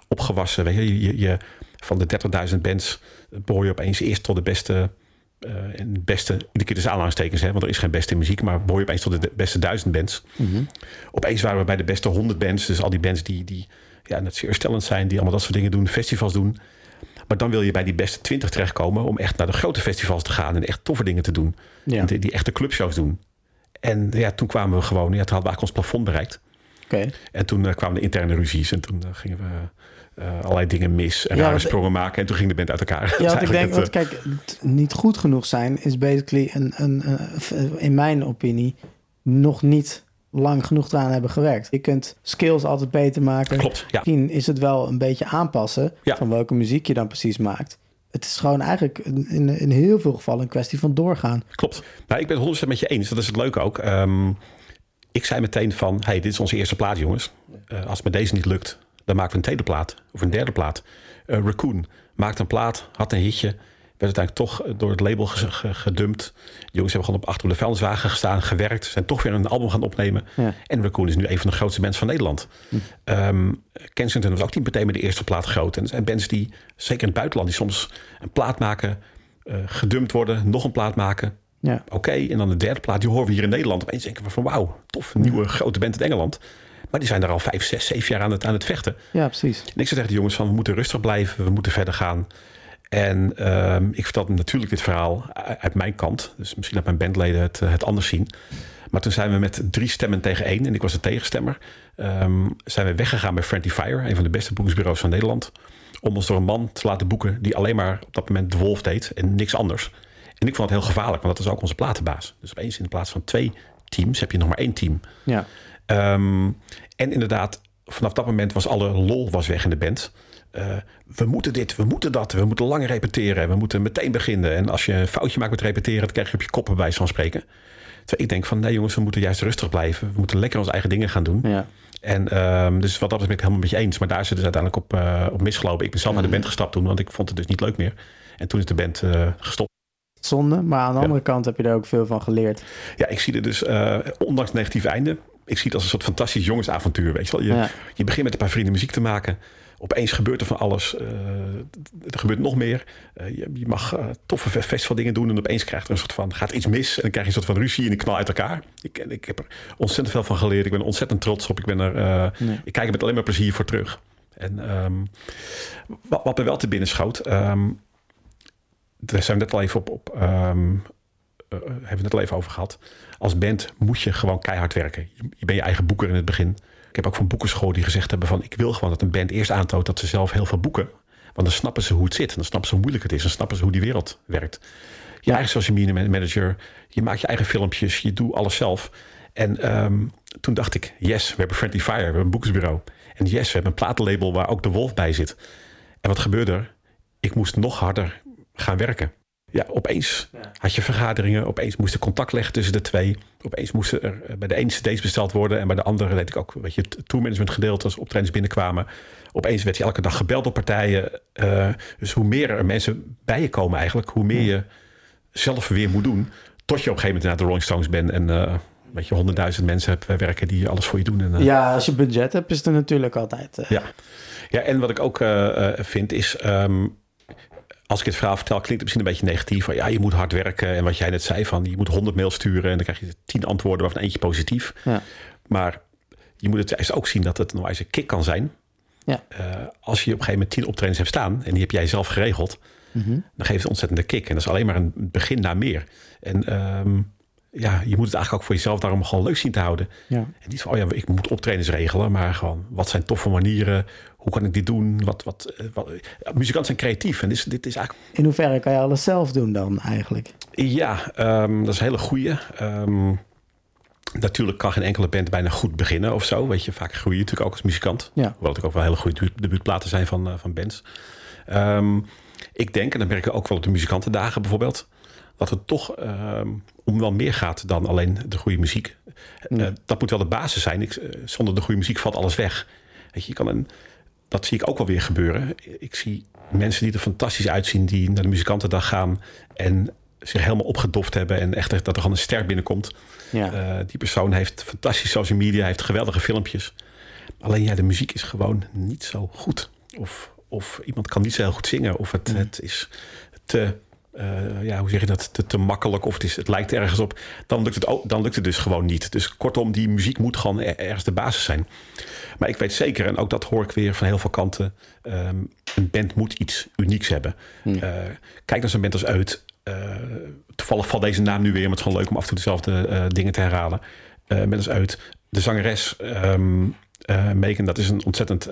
opgewassen. Weet je, je, je van de 30.000 bands behoor je opeens eerst tot de beste... Uh, en beste, iedere keer dus aanhalingstekens, hè, want er is geen beste muziek, maar behoor je opeens tot de beste duizend bands. Mm-hmm. Opeens waren we bij de beste 100 bands, dus al die bands die, die ja, net zeer zijn, die allemaal dat soort dingen doen, festivals doen. Maar dan wil je bij die beste 20 terechtkomen om echt naar de grote festivals te gaan en echt toffe dingen te doen. Ja. Die, die, echte clubshows doen. En ja, toen kwamen we gewoon, ja, toen hadden we eigenlijk ons plafond bereikt. Okay. En toen uh, kwamen de interne ruzies en toen uh, gingen we uh, allerlei dingen mis en ja, rare sprongen maken. En toen ging de band uit elkaar. Ja, want ik denk, want kijk, niet goed genoeg zijn is basically een, een, een, in mijn opinie nog niet lang genoeg eraan hebben gewerkt. Je kunt skills altijd beter maken. Klopt, ja. Misschien is het wel een beetje aanpassen ja. van welke muziek je dan precies maakt. Het is gewoon eigenlijk in, in heel veel gevallen een kwestie van doorgaan. Klopt. Nou, ik ben het 100% met je eens. Dat is het leuke ook. Um, ik zei meteen van, hey, dit is onze eerste plaat, jongens. Uh, als het met deze niet lukt, dan maken we een tweede plaat. Of een derde plaat. Uh, Raccoon maakte een plaat, had een hitje werd uiteindelijk toch door het label gedumpt. De jongens hebben gewoon op achter de vuilniswagen gestaan, gewerkt. Zijn toch weer een album gaan opnemen. Ja. En Raccoon is nu een van de grootste bands van Nederland. Hm. Um, Kensington was ook niet meteen met de eerste plaat groot. En er zijn bands die, zeker in het buitenland, die soms een plaat maken, uh, gedumpt worden, nog een plaat maken. Ja. Oké, en dan de derde plaat, die horen we hier in Nederland. Opeens denken we van wauw, tof, nieuwe grote band in Engeland. Maar die zijn er al vijf, zes, zeven jaar aan het, aan het vechten. Ja, precies. En ik zeg tegen de jongens van, we moeten rustig blijven, we moeten verder gaan. En um, ik vertelde natuurlijk dit verhaal uit mijn kant. Dus misschien dat mijn bandleden het, het anders zien. Maar toen zijn we met drie stemmen tegen één, en ik was de tegenstemmer, um, zijn we weggegaan bij Friendly Fire, een van de beste boekingsbureaus van Nederland. Om ons door een man te laten boeken die alleen maar op dat moment de Wolf deed en niks anders. En ik vond het heel gevaarlijk, want dat is ook onze platenbaas. Dus opeens in plaats van twee teams heb je nog maar één team. Ja. Um, en inderdaad, vanaf dat moment was alle lol was weg in de band. Uh, we moeten dit, we moeten dat, we moeten lang repeteren, we moeten meteen beginnen. En als je een foutje maakt met repeteren, dan krijg je op je koppen bij van spreken. Terwijl ik denk van nee jongens, we moeten juist rustig blijven. We moeten lekker onze eigen dingen gaan doen. Ja. En um, dus wat dat is ben ik helemaal met je eens. Maar daar is het dus uiteindelijk op, uh, op misgelopen. Ik ben zelf naar de band gestapt toen, want ik vond het dus niet leuk meer. En toen is de band uh, gestopt. Zonde, maar aan de andere ja. kant heb je er ook veel van geleerd. Ja, ik zie er dus, ondanks het negatieve einde, ik zie het als een soort fantastisch jongensavontuur. Weet je, wel. Je, ja. je begint met een paar vrienden muziek te maken opeens gebeurt er van alles. Uh, er gebeurt nog meer. Uh, je, je, mag uh, toffe festival doen en opeens krijgt er een soort van gaat iets mis en dan krijg je een soort van ruzie en een knal uit elkaar. Ik, ik heb er ontzettend veel van geleerd. Ik ben er ontzettend trots op. Ik ben er. Nee. Ik kijk er met alleen maar plezier voor terug. En um, wat, wat me wel te binnen schoot. Um, daar zijn we net al even op. op um, hebben we het net al even over gehad. Als band moet je gewoon keihard werken. Je, je bent je eigen boeker in het begin. Ik heb ook van boekenschool die gezegd hebben van... ik wil gewoon dat een band eerst aantoont dat ze zelf heel veel boeken. Want dan snappen ze hoe het zit. Dan snappen ze hoe moeilijk het is. Dan snappen ze hoe die wereld werkt. Je eigen social media manager. Je maakt je eigen filmpjes. Je doet alles zelf. En um, toen dacht ik, yes, we hebben Friendly Fire. We hebben een boeksbureau. En yes, we hebben een platenlabel waar ook de Wolf bij zit. En wat gebeurde er? Ik moest nog harder gaan werken. Ja, opeens ja. had je vergaderingen. Opeens moest er contact leggen tussen de twee. Opeens moesten er eh, bij de ene cd's besteld worden. En bij de andere weet ik ook, weet je, het tourmanagement gedeelte als optredens binnenkwamen. Opeens werd je elke dag gebeld door partijen. Uh, dus hoe meer er mensen bij je komen eigenlijk, hoe meer je zelf weer moet doen. Tot je op een gegeven moment naar de Rolling Stones bent en uh, weet je, honderdduizend mensen hebt werken die alles voor je doen. En, uh, ja, als je budget hebt, is het er natuurlijk altijd. Ja. ja, en wat ik ook vind is. Um, als ik het verhaal vertel, klinkt het misschien een beetje negatief. Van ja, je moet hard werken. En wat jij net zei, van je moet 100 mails sturen. En dan krijg je tien antwoorden, waarvan eentje positief. Ja. Maar je moet het juist ook zien dat het nou eens een kick kan zijn. Ja. Uh, als je op een gegeven moment tien optredens hebt staan. En die heb jij zelf geregeld. Mm -hmm. Dan geeft het ontzettende kick. En dat is alleen maar een begin naar meer. En um, ja, je moet het eigenlijk ook voor jezelf daarom gewoon leuk zien te houden. Ja. En niet van, oh ja, ik moet optredens regelen, maar gewoon, wat zijn toffe manieren? Hoe kan ik dit doen? Wat, wat, wat, muzikanten zijn creatief en dit is, dit is eigenlijk... In hoeverre kan je alles zelf doen dan eigenlijk? Ja, um, dat is een hele goeie. Um, natuurlijk kan geen enkele band bijna goed beginnen of zo. Weet je, vaak groei je natuurlijk ook als muzikant. Ja. Hoewel het ook wel hele goede debuutplaten zijn van, uh, van bands. Um, ik denk, en dan merk ik ook wel op de muzikantendagen bijvoorbeeld dat het toch um, om wel meer gaat dan alleen de goede muziek. Uh, dat moet wel de basis zijn. Ik, zonder de goede muziek valt alles weg. Weet je, je kan een, dat zie ik ook wel weer gebeuren. Ik zie mensen die er fantastisch uitzien, die naar de muzikantendag gaan en zich helemaal opgedoft hebben en echt dat er gewoon een ster binnenkomt. Ja. Uh, die persoon heeft fantastische social media, heeft geweldige filmpjes. Alleen ja, de muziek is gewoon niet zo goed. Of, of iemand kan niet zo heel goed zingen, of het, het is te uh, ja, hoe zeg je dat, te, te, makkelijk of het, is, het lijkt ergens op, dan lukt, het ook, dan lukt het dus gewoon niet. Dus kortom, die muziek moet gewoon ergens de basis zijn. Maar ik weet zeker, en ook dat hoor ik weer van heel veel kanten, um, een band moet iets unieks hebben. Hmm. Uh, kijk naar zo'n band als Uit. Uh, toevallig valt deze naam nu weer, maar het is gewoon leuk om af en toe dezelfde dingen te herhalen. met als Uit. De zangeres um, Megan, dat is een ontzettend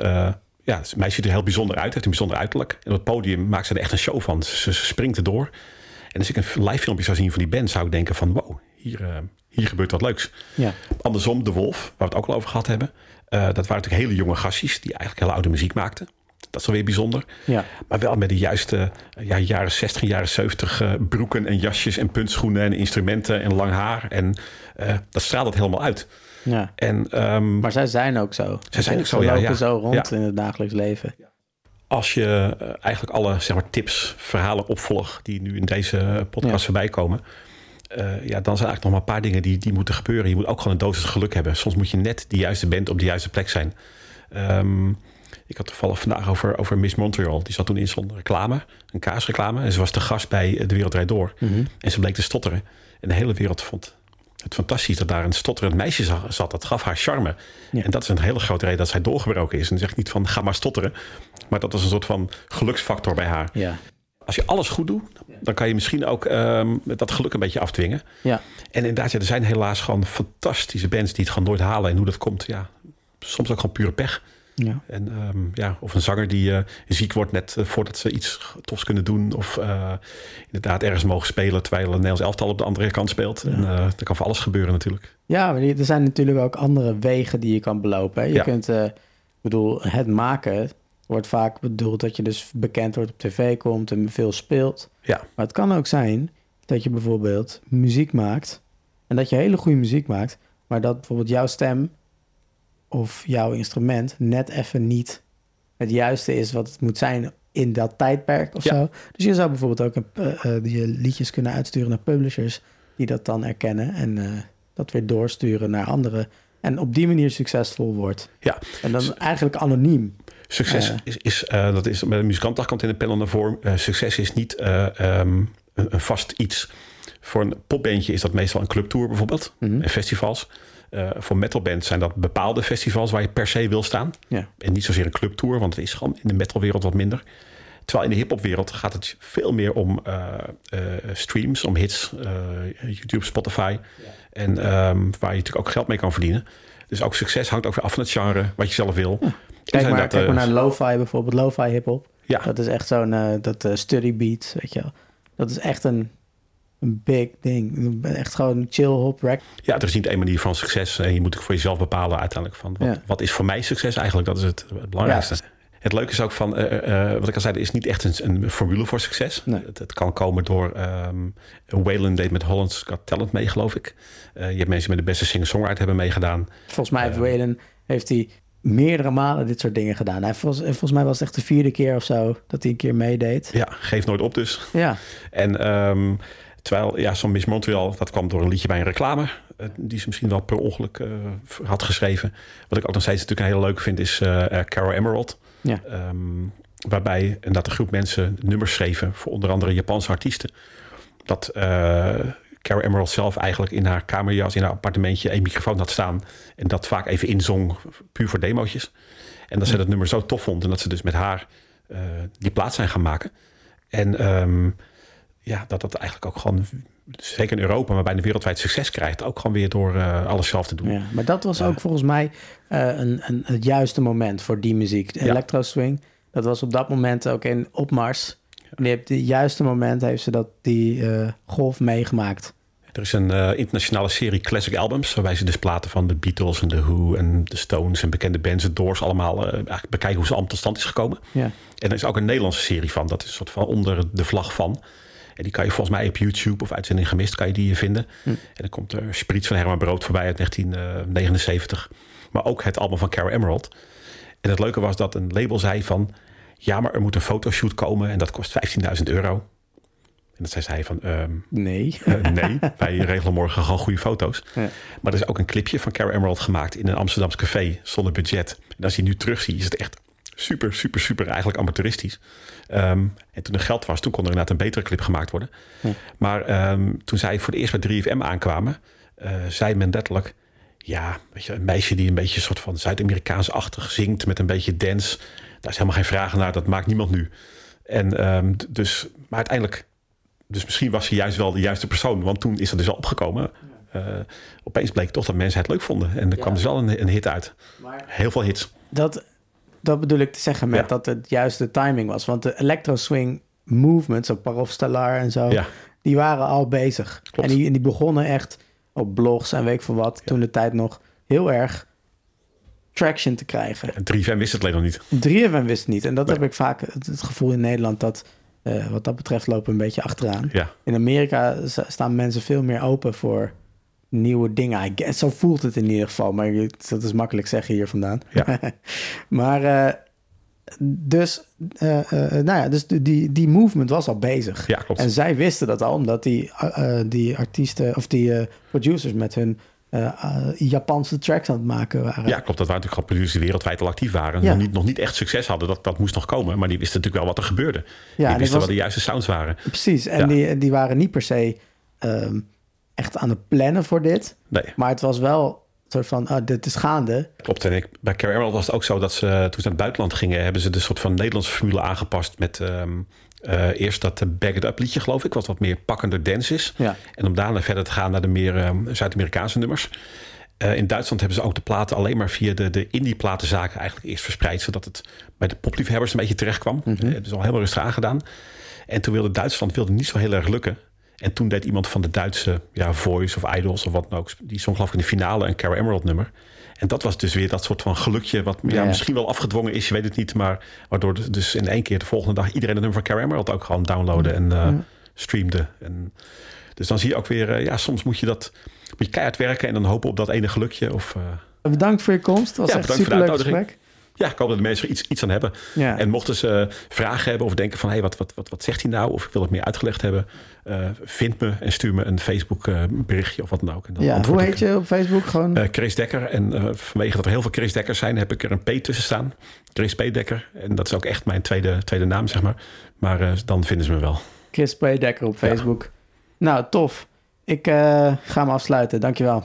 ja, het meisje ziet er heel bijzonder uit. Heeft een bijzonder uiterlijk. En op het podium maakt ze er echt een show van. Ze, springt erdoor. En als ik een live filmpje zou zien van die band, zou ik denken van wow, hier, uh, hier gebeurt wat leuks. Ja. Andersom, De Wolf, waar we het ook al over gehad hebben. Uh, dat waren natuurlijk hele jonge gastjes die eigenlijk hele oude muziek maakten. Dat is alweer bijzonder. Ja. Maar wel met de juiste ja, jaren 60, jaren 70 uh, broeken en jasjes en puntschoenen en instrumenten en lang haar. En dat straalt het helemaal uit. Ja. En, um, maar zij zijn ook zo. Zij zijn ook zo, ja. lopen zo rond in het dagelijks leven. Als je uh, eigenlijk alle zeg maar, tips, verhalen opvolgt die nu in deze podcast voorbij komen. Uh, ja, dan zijn eigenlijk nog maar een paar dingen die, die moeten gebeuren. Je moet ook gewoon een dosis geluk hebben. Soms moet je net de juiste band op de juiste plek zijn. Um, ik had toevallig vandaag over, over Miss Montreal. Die zat toen in zo'n reclame, een kaasreclame. En ze was de gast bij De Wereld Door. Mm -hmm. En ze bleek te stotteren. En de hele wereld vond het fantastisch dat daar een stotterend meisje zat. Dat gaf haar charme. En dat is een hele grote reden dat zij doorgebroken is. En zeg niet van ga maar stotteren. Maar dat was een soort van geluksfactor bij haar. Ja. Als je alles goed doet, dan kan je misschien ook um, dat geluk een beetje afdwingen. Ja. En inderdaad, ja, er zijn helaas gewoon fantastische bands die het gewoon nooit halen. En hoe dat komt, ja, soms ook gewoon pure pech. Ja. En, um, ja, of een zanger die uh, ziek wordt net uh, voordat ze iets tofs kunnen doen. Of uh, inderdaad ergens mogen spelen terwijl een Nederlands elftal op de andere kant speelt. Ja. En dat kan voor alles gebeuren natuurlijk. Ja, maar er zijn natuurlijk ook andere wegen die je kan belopen. Hè? Je ja. kunt, ik bedoel, het maken wordt vaak bedoeld dat je dus bekend wordt op tv komt en veel speelt. Ja. Maar het kan ook zijn dat je bijvoorbeeld muziek maakt. En dat je hele goede muziek maakt. Maar dat bijvoorbeeld jouw stem of jouw instrument net even niet het juiste is wat het moet zijn in dat tijdperk of zo. Dus je zou bijvoorbeeld ook een, uh, je liedjes kunnen uitsturen naar publishers die dat dan erkennen en uh, dat weer doorsturen naar anderen. En op die manier succesvol wordt. Ja. En dan eigenlijk anoniem. Succes is, is dat is met de muzikantdag komt in de panel naar voren. succes is niet um, een, vast iets. Voor een popbandje is dat meestal een clubtour bijvoorbeeld. Mm -hmm. En festivals. Uh, voor metalbands zijn dat bepaalde festivals waar je per se wil staan. Ja. En niet zozeer een clubtour, want het is gewoon in de metalwereld wat minder. Terwijl in de hip-hopwereld gaat het veel meer om uh, uh, streams, om hits, YouTube, Spotify. Ja. En um, waar je natuurlijk ook geld mee kan verdienen. Dus ook succes hangt ook weer af van het genre, wat je zelf wil. Ja. Kijk, maar, dat, kijk maar naar lo-fi bijvoorbeeld, lo-fi hip-hop. Ja. Dat is echt zo'n dat study beat, weet je wel. Dat is echt een een big ding. Echt gewoon chill hop rack. Ja, er is niet één manier van succes. En je moet voor jezelf bepalen uiteindelijk van wat, wat is voor mij succes eigenlijk. Dat is het, belangrijkste. Het leuke is ook van, uh, uh, wat ik al zei, er is niet echt een, een formule voor succes. Nee. Het, het, kan komen door, um, Waylon deed met Holland's Got Talent mee, geloof ik. Uh, je hebt mensen met de beste singer-songwriter hebben meegedaan. Volgens mij heeft Waylon, heeft hij meerdere malen dit soort dingen gedaan. Hij, volgens, volgens mij was het echt de vierde keer of zo dat hij een keer meedeed. Ja, geef nooit op dus. Ja. En... Um, Terwijl, ja, zo'n Miss Montreal, dat kwam door een liedje bij een reclame. Uh, die ze misschien wel per ongeluk uh, had geschreven. Wat ik ook nog steeds natuurlijk een hele leuke vind, is uh, Carol Emerald. Ja. Um, waarbij dat een groep mensen nummers schreven voor onder andere Japanse artiesten. Dat Carol Emerald zelf eigenlijk in haar kamerjas, in haar appartementje, een microfoon had staan. En dat vaak even inzong, puur voor demootjes. En dat ze dat nummer zo tof vond en dat ze dus met haar die plaats zijn gaan maken. En um, ja, dat dat eigenlijk ook gewoon, zeker in Europa, maar bijna wereldwijd succes krijgt. Ook gewoon weer door uh, alles zelf te doen. Ja, maar dat was ook volgens mij uh, een, een, het juiste moment voor die muziek. De ja. electro swing, dat was op dat moment ook in opmars. Ja. op het juiste moment heeft ze dat, die uh, golf meegemaakt. Er is een uh, internationale serie classic albums... waarbij ze dus platen van de Beatles en de Who en de Stones... en bekende bands, de Doors, allemaal uh, bekijken hoe ze allemaal tot stand is gekomen. Ja. En er is ook een Nederlandse serie van. Dat is een soort van onder de vlag van. En die kan je volgens mij op YouTube of Uitzending Gemist kan je die vinden. Hm. En dan komt er Spritz van Herman Brood voorbij uit 1979. Maar ook het album van Cara Emerald. En het leuke was dat een label zei van... ja, maar er moet een fotoshoot komen en dat kost 15.000 euro. En dat zei zij van... ehm, Nee. eh, nee, wij regelen morgen gewoon goede foto's. Ja. Maar er is ook een clipje van Cara Emerald gemaakt in een Amsterdams café zonder budget. En als je nu terugziet, is het echt super, super, super eigenlijk amateuristisch. Ehm, en toen er geld was, toen kon er inderdaad een betere clip gemaakt worden. Maar ehm, toen zij voor de eerst bij 3FM aankwamen, eh, zei men letterlijk... Ja, weet je, een meisje die een beetje een soort van Zuid-Amerikaans-achtig zingt met een beetje dance. Daar is helemaal geen vraag naar, dat maakt niemand nu. En ehm, dus, maar uiteindelijk, dus misschien was ze juist wel de juiste persoon, want toen is dat dus al opgekomen. Eh, opeens bleek toch dat mensen het leuk vonden. En er kwam dus wel een, een hit uit. Heel veel hits. Dat, dat bedoel ik te zeggen met Ja. dat het juist de timing was. Want de electro swing movements, op Parov Stellar en zo, Ja. die waren al bezig. Klopt. En die, en die begonnen echt op blogs en weet ik veel wat, toen de tijd nog heel erg traction te krijgen. En 3FM wist het alleen nog niet. 3FM wist het niet. En dat Nee. heb ik vaak het, het gevoel in Nederland dat eh, wat dat betreft lopen we een beetje achteraan. Ja, In Amerika staan mensen veel meer open voor nieuwe dingen. I guess, zo voelt het in ieder geval. Maar dat is makkelijk zeggen hier vandaan. Ja. maar eh, dus, eh, eh, nou ja, dus die, die movement was al bezig. ja klopt. En zij wisten dat al, omdat die, die artiesten of die producers met hun Japanse tracks aan het maken waren. Ja, klopt. Dat waren natuurlijk al producers die wereldwijd al actief waren. Ja. Nog, niet, nog niet echt succes hadden. Dat, dat moest nog komen. Maar die wisten natuurlijk wel wat er gebeurde. die en ik wisten was- wat de juiste sounds waren. Precies. En Ja. die, die waren niet per se ehm, echt aan het plannen voor dit. Nee, Maar het was wel een soort van, ah, dit is gaande. klopt. En ik, bij Carrie Emerald was het ook zo dat ze, toen ze naar het buitenland gingen... hebben ze de soort van Nederlandse formule aangepast met... ehm, eh, eerst dat eh, Back It Up liedje, geloof ik, wat wat meer pakkender dance is. Ja. En om daarna verder te gaan naar de meer ehm, Zuid-Amerikaanse nummers. Eh, in Duitsland hebben ze ook de platen alleen maar via de, de indie-platenzaken eigenlijk eerst verspreid, zodat het bij de popliefhebbers een beetje terecht kwam. Mhm. Eh, dus al helemaal rustig aangedaan. En toen wilde Duitsland wilde niet zo heel erg lukken. En toen deed iemand van de Duitse ja, Voice of Idols of wat dan ook, die zong geloof ik in de finale een Cara Emerald nummer. En dat was dus weer dat soort van gelukje, wat ja, misschien wel afgedwongen is, je weet het niet, maar waardoor dus- in één keer de volgende dag iedereen het nummer van Cara Emerald ook gewoon downloadde en eh, streamde. En, dus dan zie je ook weer, eh, ja, soms moet je dat moet je keihard werken en dan hopen op dat ene gelukje. Of, eh, Bedankt voor je komst. Het was Ja, echt een bedankt voor de superleuk uitnodiging. gesprek. Ja, ik hoop dat de mensen er iets, iets aan hebben. Ja. En mochten ze eh, vragen hebben of denken van... hé, hey, wat, wat, wat, wat zegt hij nou? Of ik wil het meer uitgelegd hebben. eh, vind me en stuur me een Facebook eh, berichtje of wat dan ook. En dan ja, hoe heet ik. je op Facebook? Gewoon... Chris Dekker. En vanwege dat er heel veel Chris Dekkers zijn... heb ik er een P tussen staan. Chris P. Dekker. En dat is ook echt mijn tweede, tweede naam, zeg maar. Maar dan vinden ze me wel. Chris P. Dekker op Facebook. Nou, tof. Ik ga hem afsluiten. Dankjewel.